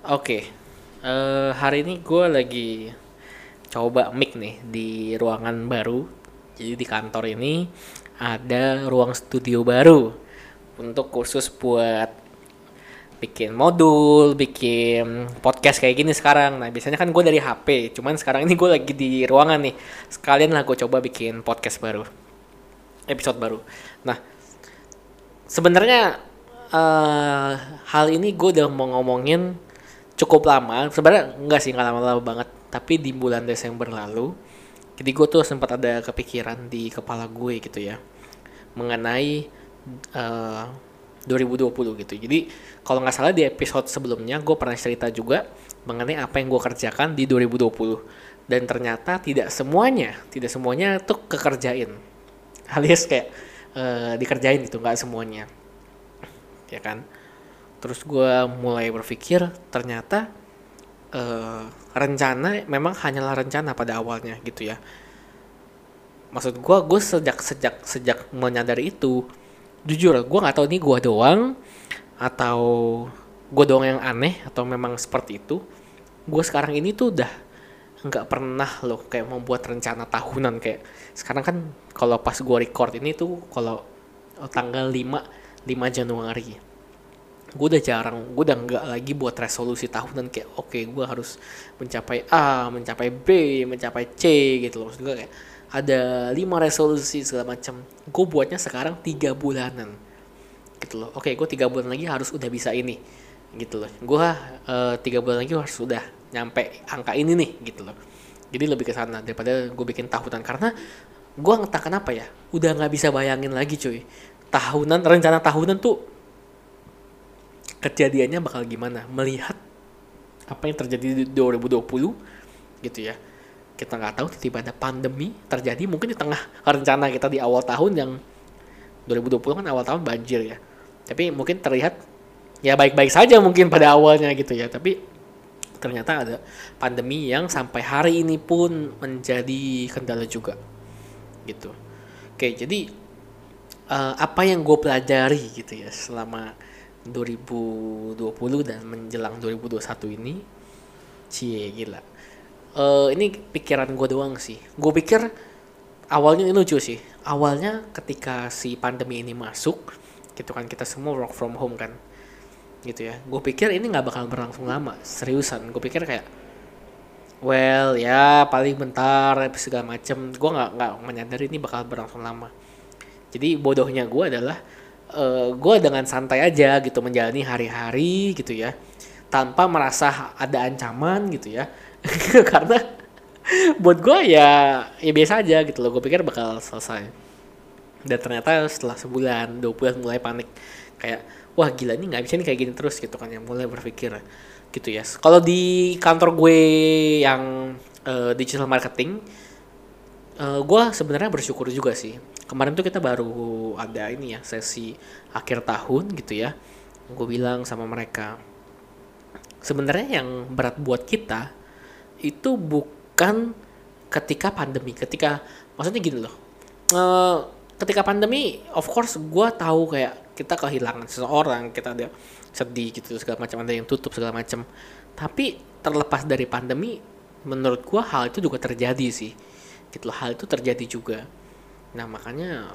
Oke, eh, hari ini gue lagi coba mic nih di ruangan baru. Jadi di kantor ini ada ruang studio baru untuk khusus buat bikin modul, bikin podcast kayak gini sekarang. Nah biasanya kan gue dari HP, cuman sekarang ini gue lagi di ruangan nih. Sekalian lah gue coba bikin podcast baru, episode baru. Nah sebenarnya eh, hal ini gue udah mau ngomongin cukup lama. Sebenarnya enggak sih nggak lama-lama banget. Tapi di bulan Desember lalu jadi gue tuh sempat ada kepikiran di kepala gue gitu ya mengenai eh, 2020 gitu. Jadi kalau nggak salah di episode sebelumnya gue pernah cerita juga mengenai apa yang gue kerjakan di 2020 dan ternyata tidak semuanya tidak semuanya tuh kekerjain. Alias kayak eh, dikerjain gitu nggak semuanya. Ya kan terus gue mulai berpikir ternyata eh, rencana memang hanyalah rencana pada awalnya gitu ya. Maksud gue gue sejak sejak sejak menyadari itu jujur gue nggak tahu ini gue doang atau gue doang yang aneh atau memang seperti itu. Gue sekarang ini tuh udah nggak pernah loh kayak membuat rencana tahunan kayak sekarang kan kalau pas gue record ini tuh kalau tanggal 5 5 Januari gue udah jarang gue udah nggak lagi buat resolusi tahunan kayak oke gue harus mencapai A mencapai B mencapai C gitu loh. Maksud gue kayak ada lima resolusi segala macam gue buatnya sekarang tiga bulanan gitu loh. Oke gue tiga bulan lagi harus udah bisa ini gitu loh. Gue eh, tiga bulan lagi harus udah nyampe angka ini nih gitu loh. Jadi lebih ke sana daripada gue bikin tahunan. Karena gue entah kenapa ya udah nggak bisa bayangin lagi cuy. Tahunan rencana tahunan tuh kejadiannya bakal gimana? Melihat apa yang terjadi di 2020 gitu ya. Kita nggak tahu tiba-tiba ada pandemi terjadi mungkin di tengah rencana kita di awal tahun yang 2020 kan awal tahun banjir ya. Tapi mungkin terlihat ya baik-baik saja mungkin pada awalnya gitu ya. Tapi ternyata ada pandemi yang sampai hari ini pun menjadi kendala juga gitu. Oke jadi eh, apa yang gue pelajari gitu ya selama 2020 dan menjelang 2021 ini cie gila. Eh ini pikiran gue doang sih. Gue pikir awalnya ini lucu sih. Awalnya ketika si pandemi ini masuk gitu kan kita semua work from home kan gitu ya. Gue pikir ini nggak bakal berlangsung lama seriusan. Gue pikir kayak well ya paling bentar segala macem. Gue nggak nggak menyadari ini bakal berlangsung lama. Jadi bodohnya gue adalah gue dengan santai aja gitu menjalani hari-hari gitu ya tanpa merasa ada ancaman gitu ya. Karena buat gue ya ya biasa aja gitu loh gue pikir bakal selesai. Dan ternyata setelah sebulan dua bulan mulai panik. Kayak wah gila ini nggak bisa nih kayak gini terus gitu kan yang mulai berpikir gitu ya. Kalau di kantor gue yang eh, digital marketing eh gue sebenarnya bersyukur juga sih kemarin tuh kita baru ada ini ya sesi akhir tahun gitu ya. Gue bilang sama mereka sebenarnya yang berat buat kita itu bukan ketika pandemi. Ketika maksudnya gini loh Eh, ketika pandemi of course gue tahu kayak kita kehilangan seseorang kita ada sedih gitu segala macam ada yang tutup segala macam. Tapi terlepas dari pandemi menurut gue hal itu juga terjadi sih. Gitu loh hal itu terjadi juga nah makanya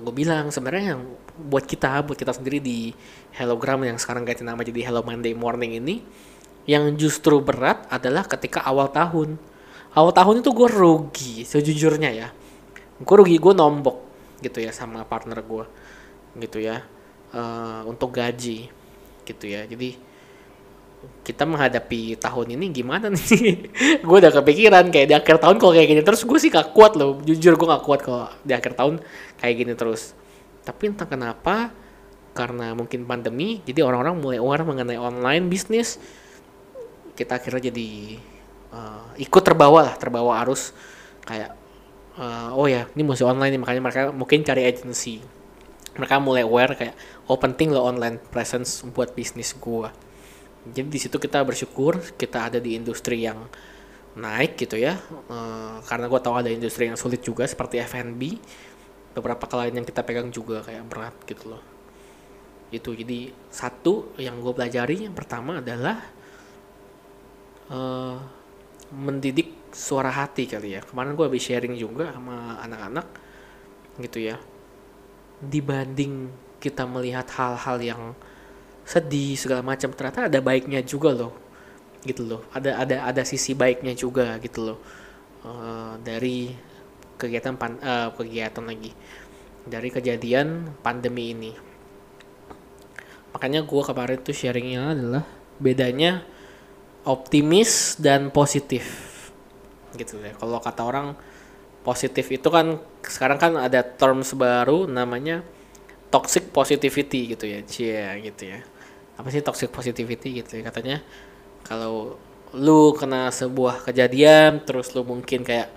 gue bilang sebenarnya yang buat kita buat kita sendiri di Hellogram yang sekarang ganti nama jadi Hello Monday Morning ini yang justru berat adalah ketika awal tahun. Awal tahun itu gue rugi sejujurnya ya. Gue rugi gue nombok gitu ya sama partner gue gitu ya eh, untuk gaji gitu ya. Jadi kita menghadapi tahun ini gimana nih? Gue udah kepikiran kayak di akhir tahun kalau kayak gini. Terus gue sih gak kuat loh. Jujur gue gak kuat kalau di akhir tahun kayak gini terus. Tapi entah kenapa karena mungkin pandemi jadi orang-orang mulai aware mengenai online bisnis kita akhirnya jadi eh, ikut terbawa lah terbawa arus. Kayak eh, oh ya ini masih online nih makanya mereka mungkin cari agency. Mereka mulai aware kayak oh penting loh online presence buat bisnis gua jadi di situ kita bersyukur kita ada di industri yang naik gitu ya. Eh, karena gua tahu ada industri yang sulit juga seperti F&B beberapa klien yang kita pegang juga kayak berat gitu loh. Itu jadi satu yang gue pelajari yang pertama adalah uh, mendidik suara hati kali ya. Kemarin gue habis sharing juga sama anak-anak gitu ya. Dibanding kita melihat hal-hal yang sedih segala macam. Ternyata ada baiknya juga loh gitu loh. Ada ada ada sisi baiknya juga gitu loh. Uh, dari kegiatan pan, uh, kegiatan lagi. Dari kejadian pandemi ini. Makanya gue kemarin tuh sharingnya adalah bedanya optimis dan positif gitu ya. Kalau kata orang positif itu kan sekarang kan ada terms baru namanya toxic positivity gitu ya cia gitu ya apa sih toxic positivity gitu ya katanya. Kalau lu kena sebuah kejadian terus lu mungkin kayak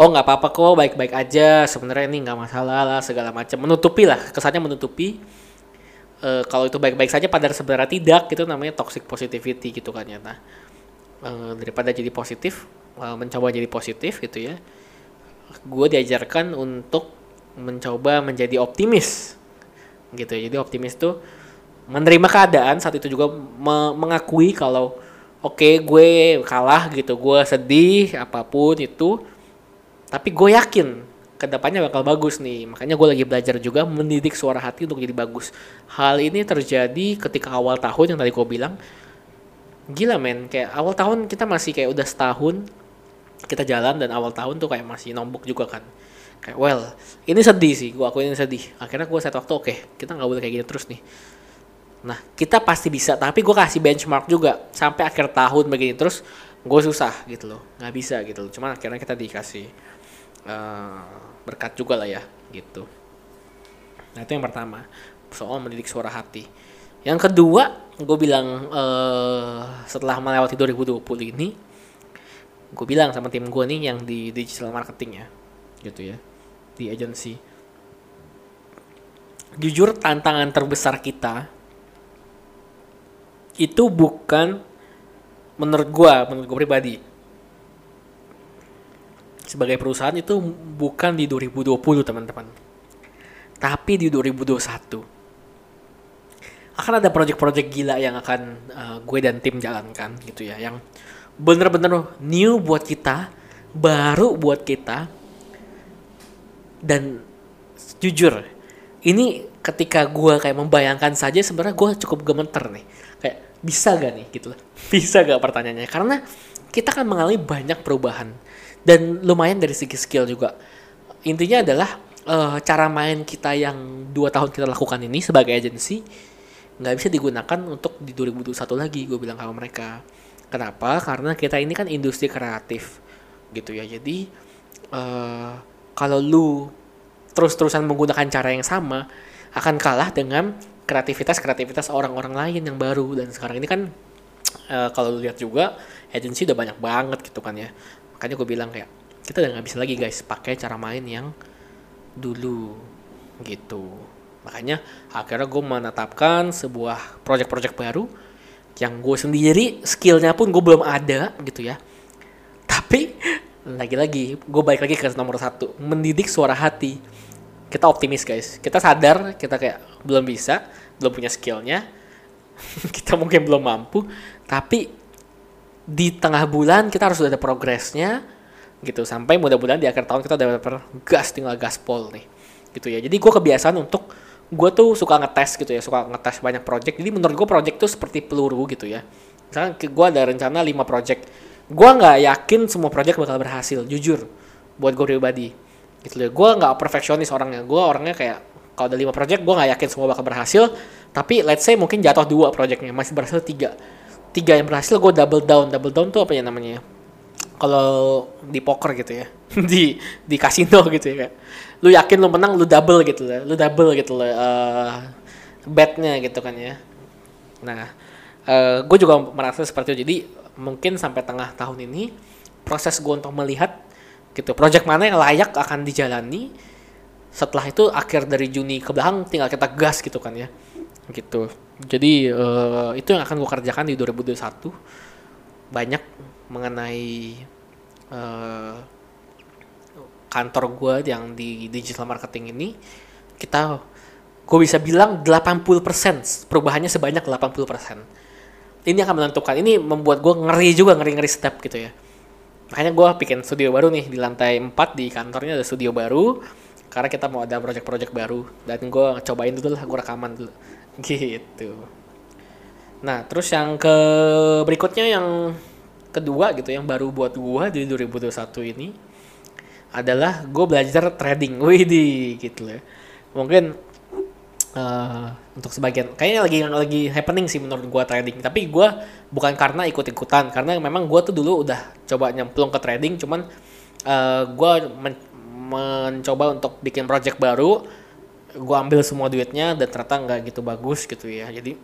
oh nggak apa-apa kok baik-baik aja sebenarnya ini nggak masalah lah segala macam menutupi lah kesannya menutupi. E, kalau itu baik-baik saja padahal sebenarnya tidak gitu namanya toxic positivity gitu kan ya nah. E, daripada jadi positif e, mencoba jadi positif gitu ya gue diajarkan untuk mencoba menjadi optimis gitu ya. Jadi optimis tuh menerima keadaan saat itu juga me mengakui kalau oke okay, gue kalah gitu gue sedih apa pun itu tapi gue yakin ke depannya bakal bagus nih. Makanya gue lagi belajar juga mendidik suara hati untuk jadi bagus. Hal ini terjadi ketika awal tahun yang tadi gue bilang. Gila men kayak awal tahun kita masih kayak udah setahun kita jalan dan awal tahun tuh kayak masih nombok juga kan. Kayak well ini sedih sih gue akuin ini sedih. Akhirnya gue set waktu oke okay, kita nggak boleh kayak gini terus nih nah kita pasti bisa tapi gue kasih benchmark juga. Sampai akhir tahun begini terus gue susah gitu loh. Nggak bisa gitu loh. Cuman akhirnya kita dikasih uh, berkat juga lah ya gitu. Nah itu yang pertama. Soal mendidik suara hati. Yang kedua gue bilang uh, setelah melewati 2020 ini gue bilang sama tim gue nih yang di digital marketing ya gitu ya di agency jujur tantangan terbesar kita itu bukan menurut gue menurut gue pribadi. Sebagai perusahaan itu bukan di 2020 teman-teman. Tapi di 2021 akan ada project-project gila yang akan uh, gue dan tim jalankan gitu ya yang bener-bener new buat kita baru buat kita dan jujur ini ketika gue kayak membayangkan saja sebenarnya gue cukup gemeter nih bisa gak nih gitu. Bisa gak pertanyaannya? Karena kita akan mengalami banyak perubahan. Dan lumayan dari segi skill juga. Intinya adalah uh, cara main kita yang dua tahun kita lakukan ini sebagai agensi nggak bisa digunakan untuk di 2021 lagi gue bilang sama mereka. Kenapa? Karena kita ini kan industri kreatif gitu ya. Jadi uh, kalau lu terus-terusan menggunakan cara yang sama akan kalah dengan kreativitas kreativitas orang-orang lain yang baru. Dan sekarang ini kan uh, kalau lihat juga agensi udah banyak banget gitu kan ya. Makanya gue bilang kayak kita udah nggak bisa lagi guys pakai cara main yang dulu gitu. Makanya akhirnya gue menetapkan sebuah project-project baru yang gue sendiri skillnya pun gue belum ada gitu ya. Tapi lagi-lagi gue balik lagi ke nomor satu mendidik suara hati kita optimis guys. Kita sadar kita kayak belum bisa belum punya skillnya. Kita mungkin belum mampu tapi di tengah bulan kita harus udah ada progresnya gitu. Sampai mudah-mudahan di akhir tahun kita udah gas tinggal gaspol nih gitu ya. Jadi gue kebiasaan untuk gue tuh suka ngetes gitu ya suka ngetes banyak project. Jadi menurut gue project tuh seperti peluru gitu ya. Misalnya gue ada rencana 5 project. Gue nggak yakin semua project bakal berhasil jujur buat gue pribadi gitu ya gue nggak perfeksionis orangnya. Gue orangnya kayak kalau ada lima project gue nggak yakin semua bakal berhasil. Tapi let's say mungkin jatuh dua projectnya masih berhasil tiga. Tiga yang berhasil gue double down. Double down tuh apa ya namanya? Kalau di poker gitu ya. Di di kasino gitu ya lu yakin lu menang lu double gitu lah lu double gitu lah uh, betnya gitu kan ya. Nah uh, eh, gue juga merasa seperti itu. Jadi mungkin sampai tengah tahun ini proses gue untuk melihat gitu. Project mana yang layak akan dijalani setelah itu akhir dari Juni ke belakang tinggal kita gas gitu kan ya. Gitu. Jadi uh, itu yang akan gue kerjakan di 2021 banyak mengenai uh, kantor gue yang di digital marketing ini. Kita gue bisa bilang 80% perubahannya sebanyak 80% ini akan menentukan. Ini membuat gue ngeri juga ngeri ngeri step gitu ya makanya gue bikin studio baru nih di lantai 4 di kantornya ada studio baru karena kita mau ada project-project baru. Dan gue cobain dulu lah gue rekaman dulu. Gitu. Nah terus yang ke berikutnya yang kedua gitu yang baru buat gue di 2021 ini adalah gue belajar trading, widih gitu ya. Mungkin uh, untuk sebagian kayaknya lagi lagi happening sih menurut gue trading. Tapi gue bukan karena ikut-ikutan, karena memang gue tuh dulu udah coba nyemplung ke trading, cuman uh, eh, gue men mencoba untuk bikin project baru, gue ambil semua duitnya dan ternyata nggak gitu bagus gitu ya. Jadi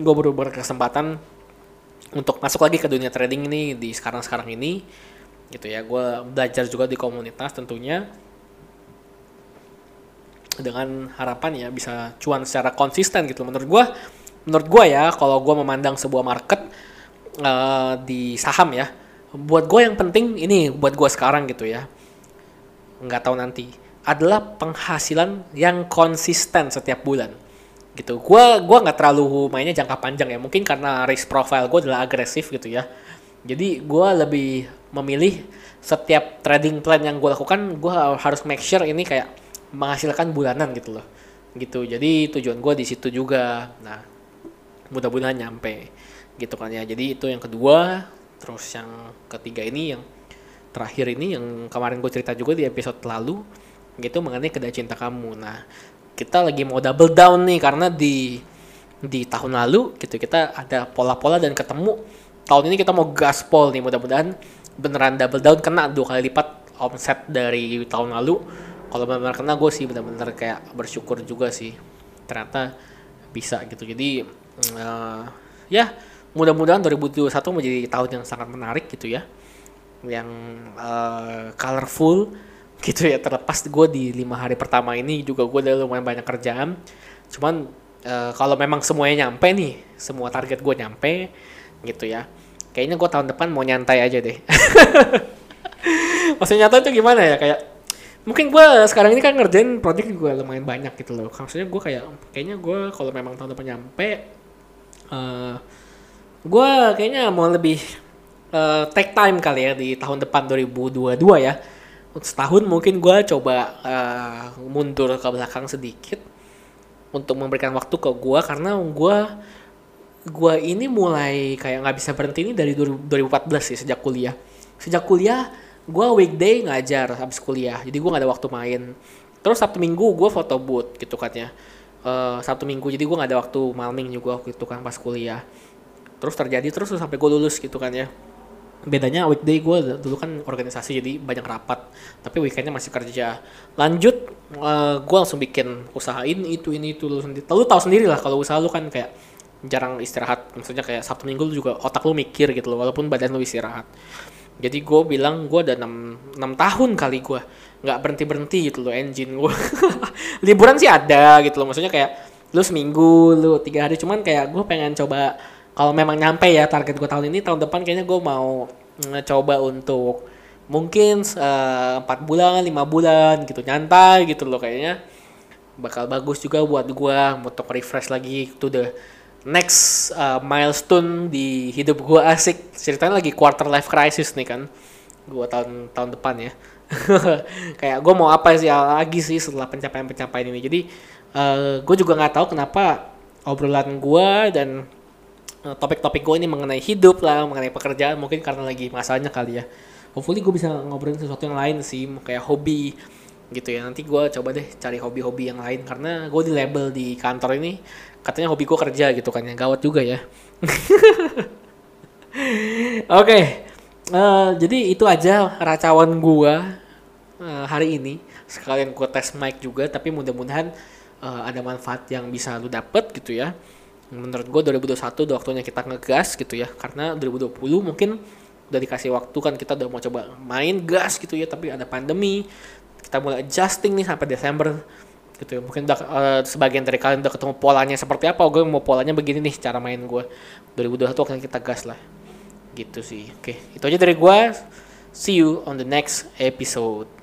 gue baru berkesempatan untuk masuk lagi ke dunia trading ini di sekarang-sekarang ini gitu ya gue belajar juga di komunitas tentunya dengan harapan ya bisa cuan secara konsisten gitu. Menurut gue menurut gue ya kalau gue memandang sebuah market uh, di saham ya buat gue yang penting ini buat gue sekarang gitu ya nggak tahu nanti adalah penghasilan yang konsisten setiap bulan. Gitu. Gue gua nggak terlalu mainnya jangka panjang ya mungkin karena risk profile gue adalah agresif gitu ya. Jadi gue lebih memilih setiap trading plan yang gue lakukan gue harus make sure ini kayak menghasilkan bulanan gitu loh. Gitu. Jadi tujuan gue di situ juga. Nah mudah-mudahan nyampe gitu kan ya. Jadi itu yang kedua. Terus yang ketiga ini yang terakhir ini yang kemarin gue cerita juga di episode lalu gitu mengenai kedai cinta kamu. Nah kita lagi mau double down nih karena di di tahun lalu gitu kita ada pola-pola dan ketemu. Tahun ini kita mau gaspol nih mudah-mudahan beneran double down kena dua kali lipat omset dari tahun lalu kalau benar-benar kena gue sih benar-benar kayak bersyukur juga sih. Ternyata bisa gitu. Jadi uh, ya mudah-mudahan 2021 menjadi tahun yang sangat menarik gitu ya. Yang uh, colorful gitu ya. Terlepas gue di lima hari pertama ini juga gue udah lumayan banyak kerjaan. Cuman uh, kalau memang semuanya nyampe nih semua target gue nyampe gitu ya kayaknya gue tahun depan mau nyantai aja deh. Maksudnya nyata itu gimana ya? Kayak mungkin gue sekarang ini kan ngerjain project gue lumayan banyak gitu loh. Maksudnya gue kayak kayaknya gue kalau memang tahun depan nyampe uh, eh, gue kayaknya mau lebih uh, take time kali ya di tahun depan 2022 ya. Setahun mungkin gue coba uh, mundur ke belakang sedikit untuk memberikan waktu ke gue karena gue gue ini mulai kayak nggak bisa berhenti ini dari 2014 sih sejak kuliah. Sejak kuliah gue weekday ngajar habis kuliah jadi gue nggak ada waktu main. Terus sabtu minggu gue foto booth gitu kan ya. Uh, sabtu minggu jadi gue nggak ada waktu malming juga waktu itu kan pas kuliah. Terus terjadi terus sampai gue lulus gitu kan ya. Bedanya weekday gue dulu kan organisasi jadi banyak rapat tapi weekendnya masih kerja. Lanjut uh, eh, gue langsung bikin usaha ini itu ini itu lu sendiri lu tahu sendiri lah kalau usaha lu kan kayak jarang istirahat. Maksudnya kayak sabtu minggu lu juga otak lu mikir gitu loh walaupun badan lu istirahat jadi gue bilang gue ada 6, 6 tahun kali gue nggak berhenti berhenti gitu loh engine gue liburan sih ada gitu loh. Maksudnya kayak lu seminggu lu tiga hari. Cuman kayak gue pengen coba kalau memang nyampe ya target gue tahun ini tahun depan kayaknya gue mau coba untuk mungkin eh, empat uh, bulan lima bulan gitu. Nyantai gitu loh kayaknya. Bakal bagus juga buat gue untuk refresh lagi to the next uh, milestone di hidup gue asik. Ceritanya lagi quarter life crisis nih kan. Gue tahun tahun depan ya. Kayak gue mau apa sih lagi sih setelah pencapaian pencapaian ini. Jadi uh, gue juga nggak tahu kenapa obrolan gue dan uh, topik-topik gue ini mengenai hidup lah mengenai pekerjaan mungkin karena lagi masalahnya kali ya. Hopefully gue bisa ngobrolin sesuatu yang lain sih kayak hobi gitu ya. Nanti gue coba deh cari hobi-hobi yang lain karena gue di label di kantor ini katanya hobi gue kerja gitu kan yang gawat juga ya. Oke okay. uh, eh, jadi itu aja racawan gue uh, hari ini. Sekalian gue tes mic juga tapi mudah-mudahan uh, ada manfaat yang bisa lu dapet gitu ya. Menurut gue 2021 udah waktunya kita ngegas gitu ya karena 2020 mungkin udah dikasih waktu kan kita udah mau coba main gas gitu ya tapi ada pandemi kita mulai adjusting nih sampai Desember gitu. Mungkin udah, uh, sebagian dari kalian udah ketemu polanya seperti apa. Gue mau polanya begini nih cara main gue. 2021 akan kita gas lah. Gitu sih. Oke, itu aja dari gue. See you on the next episode.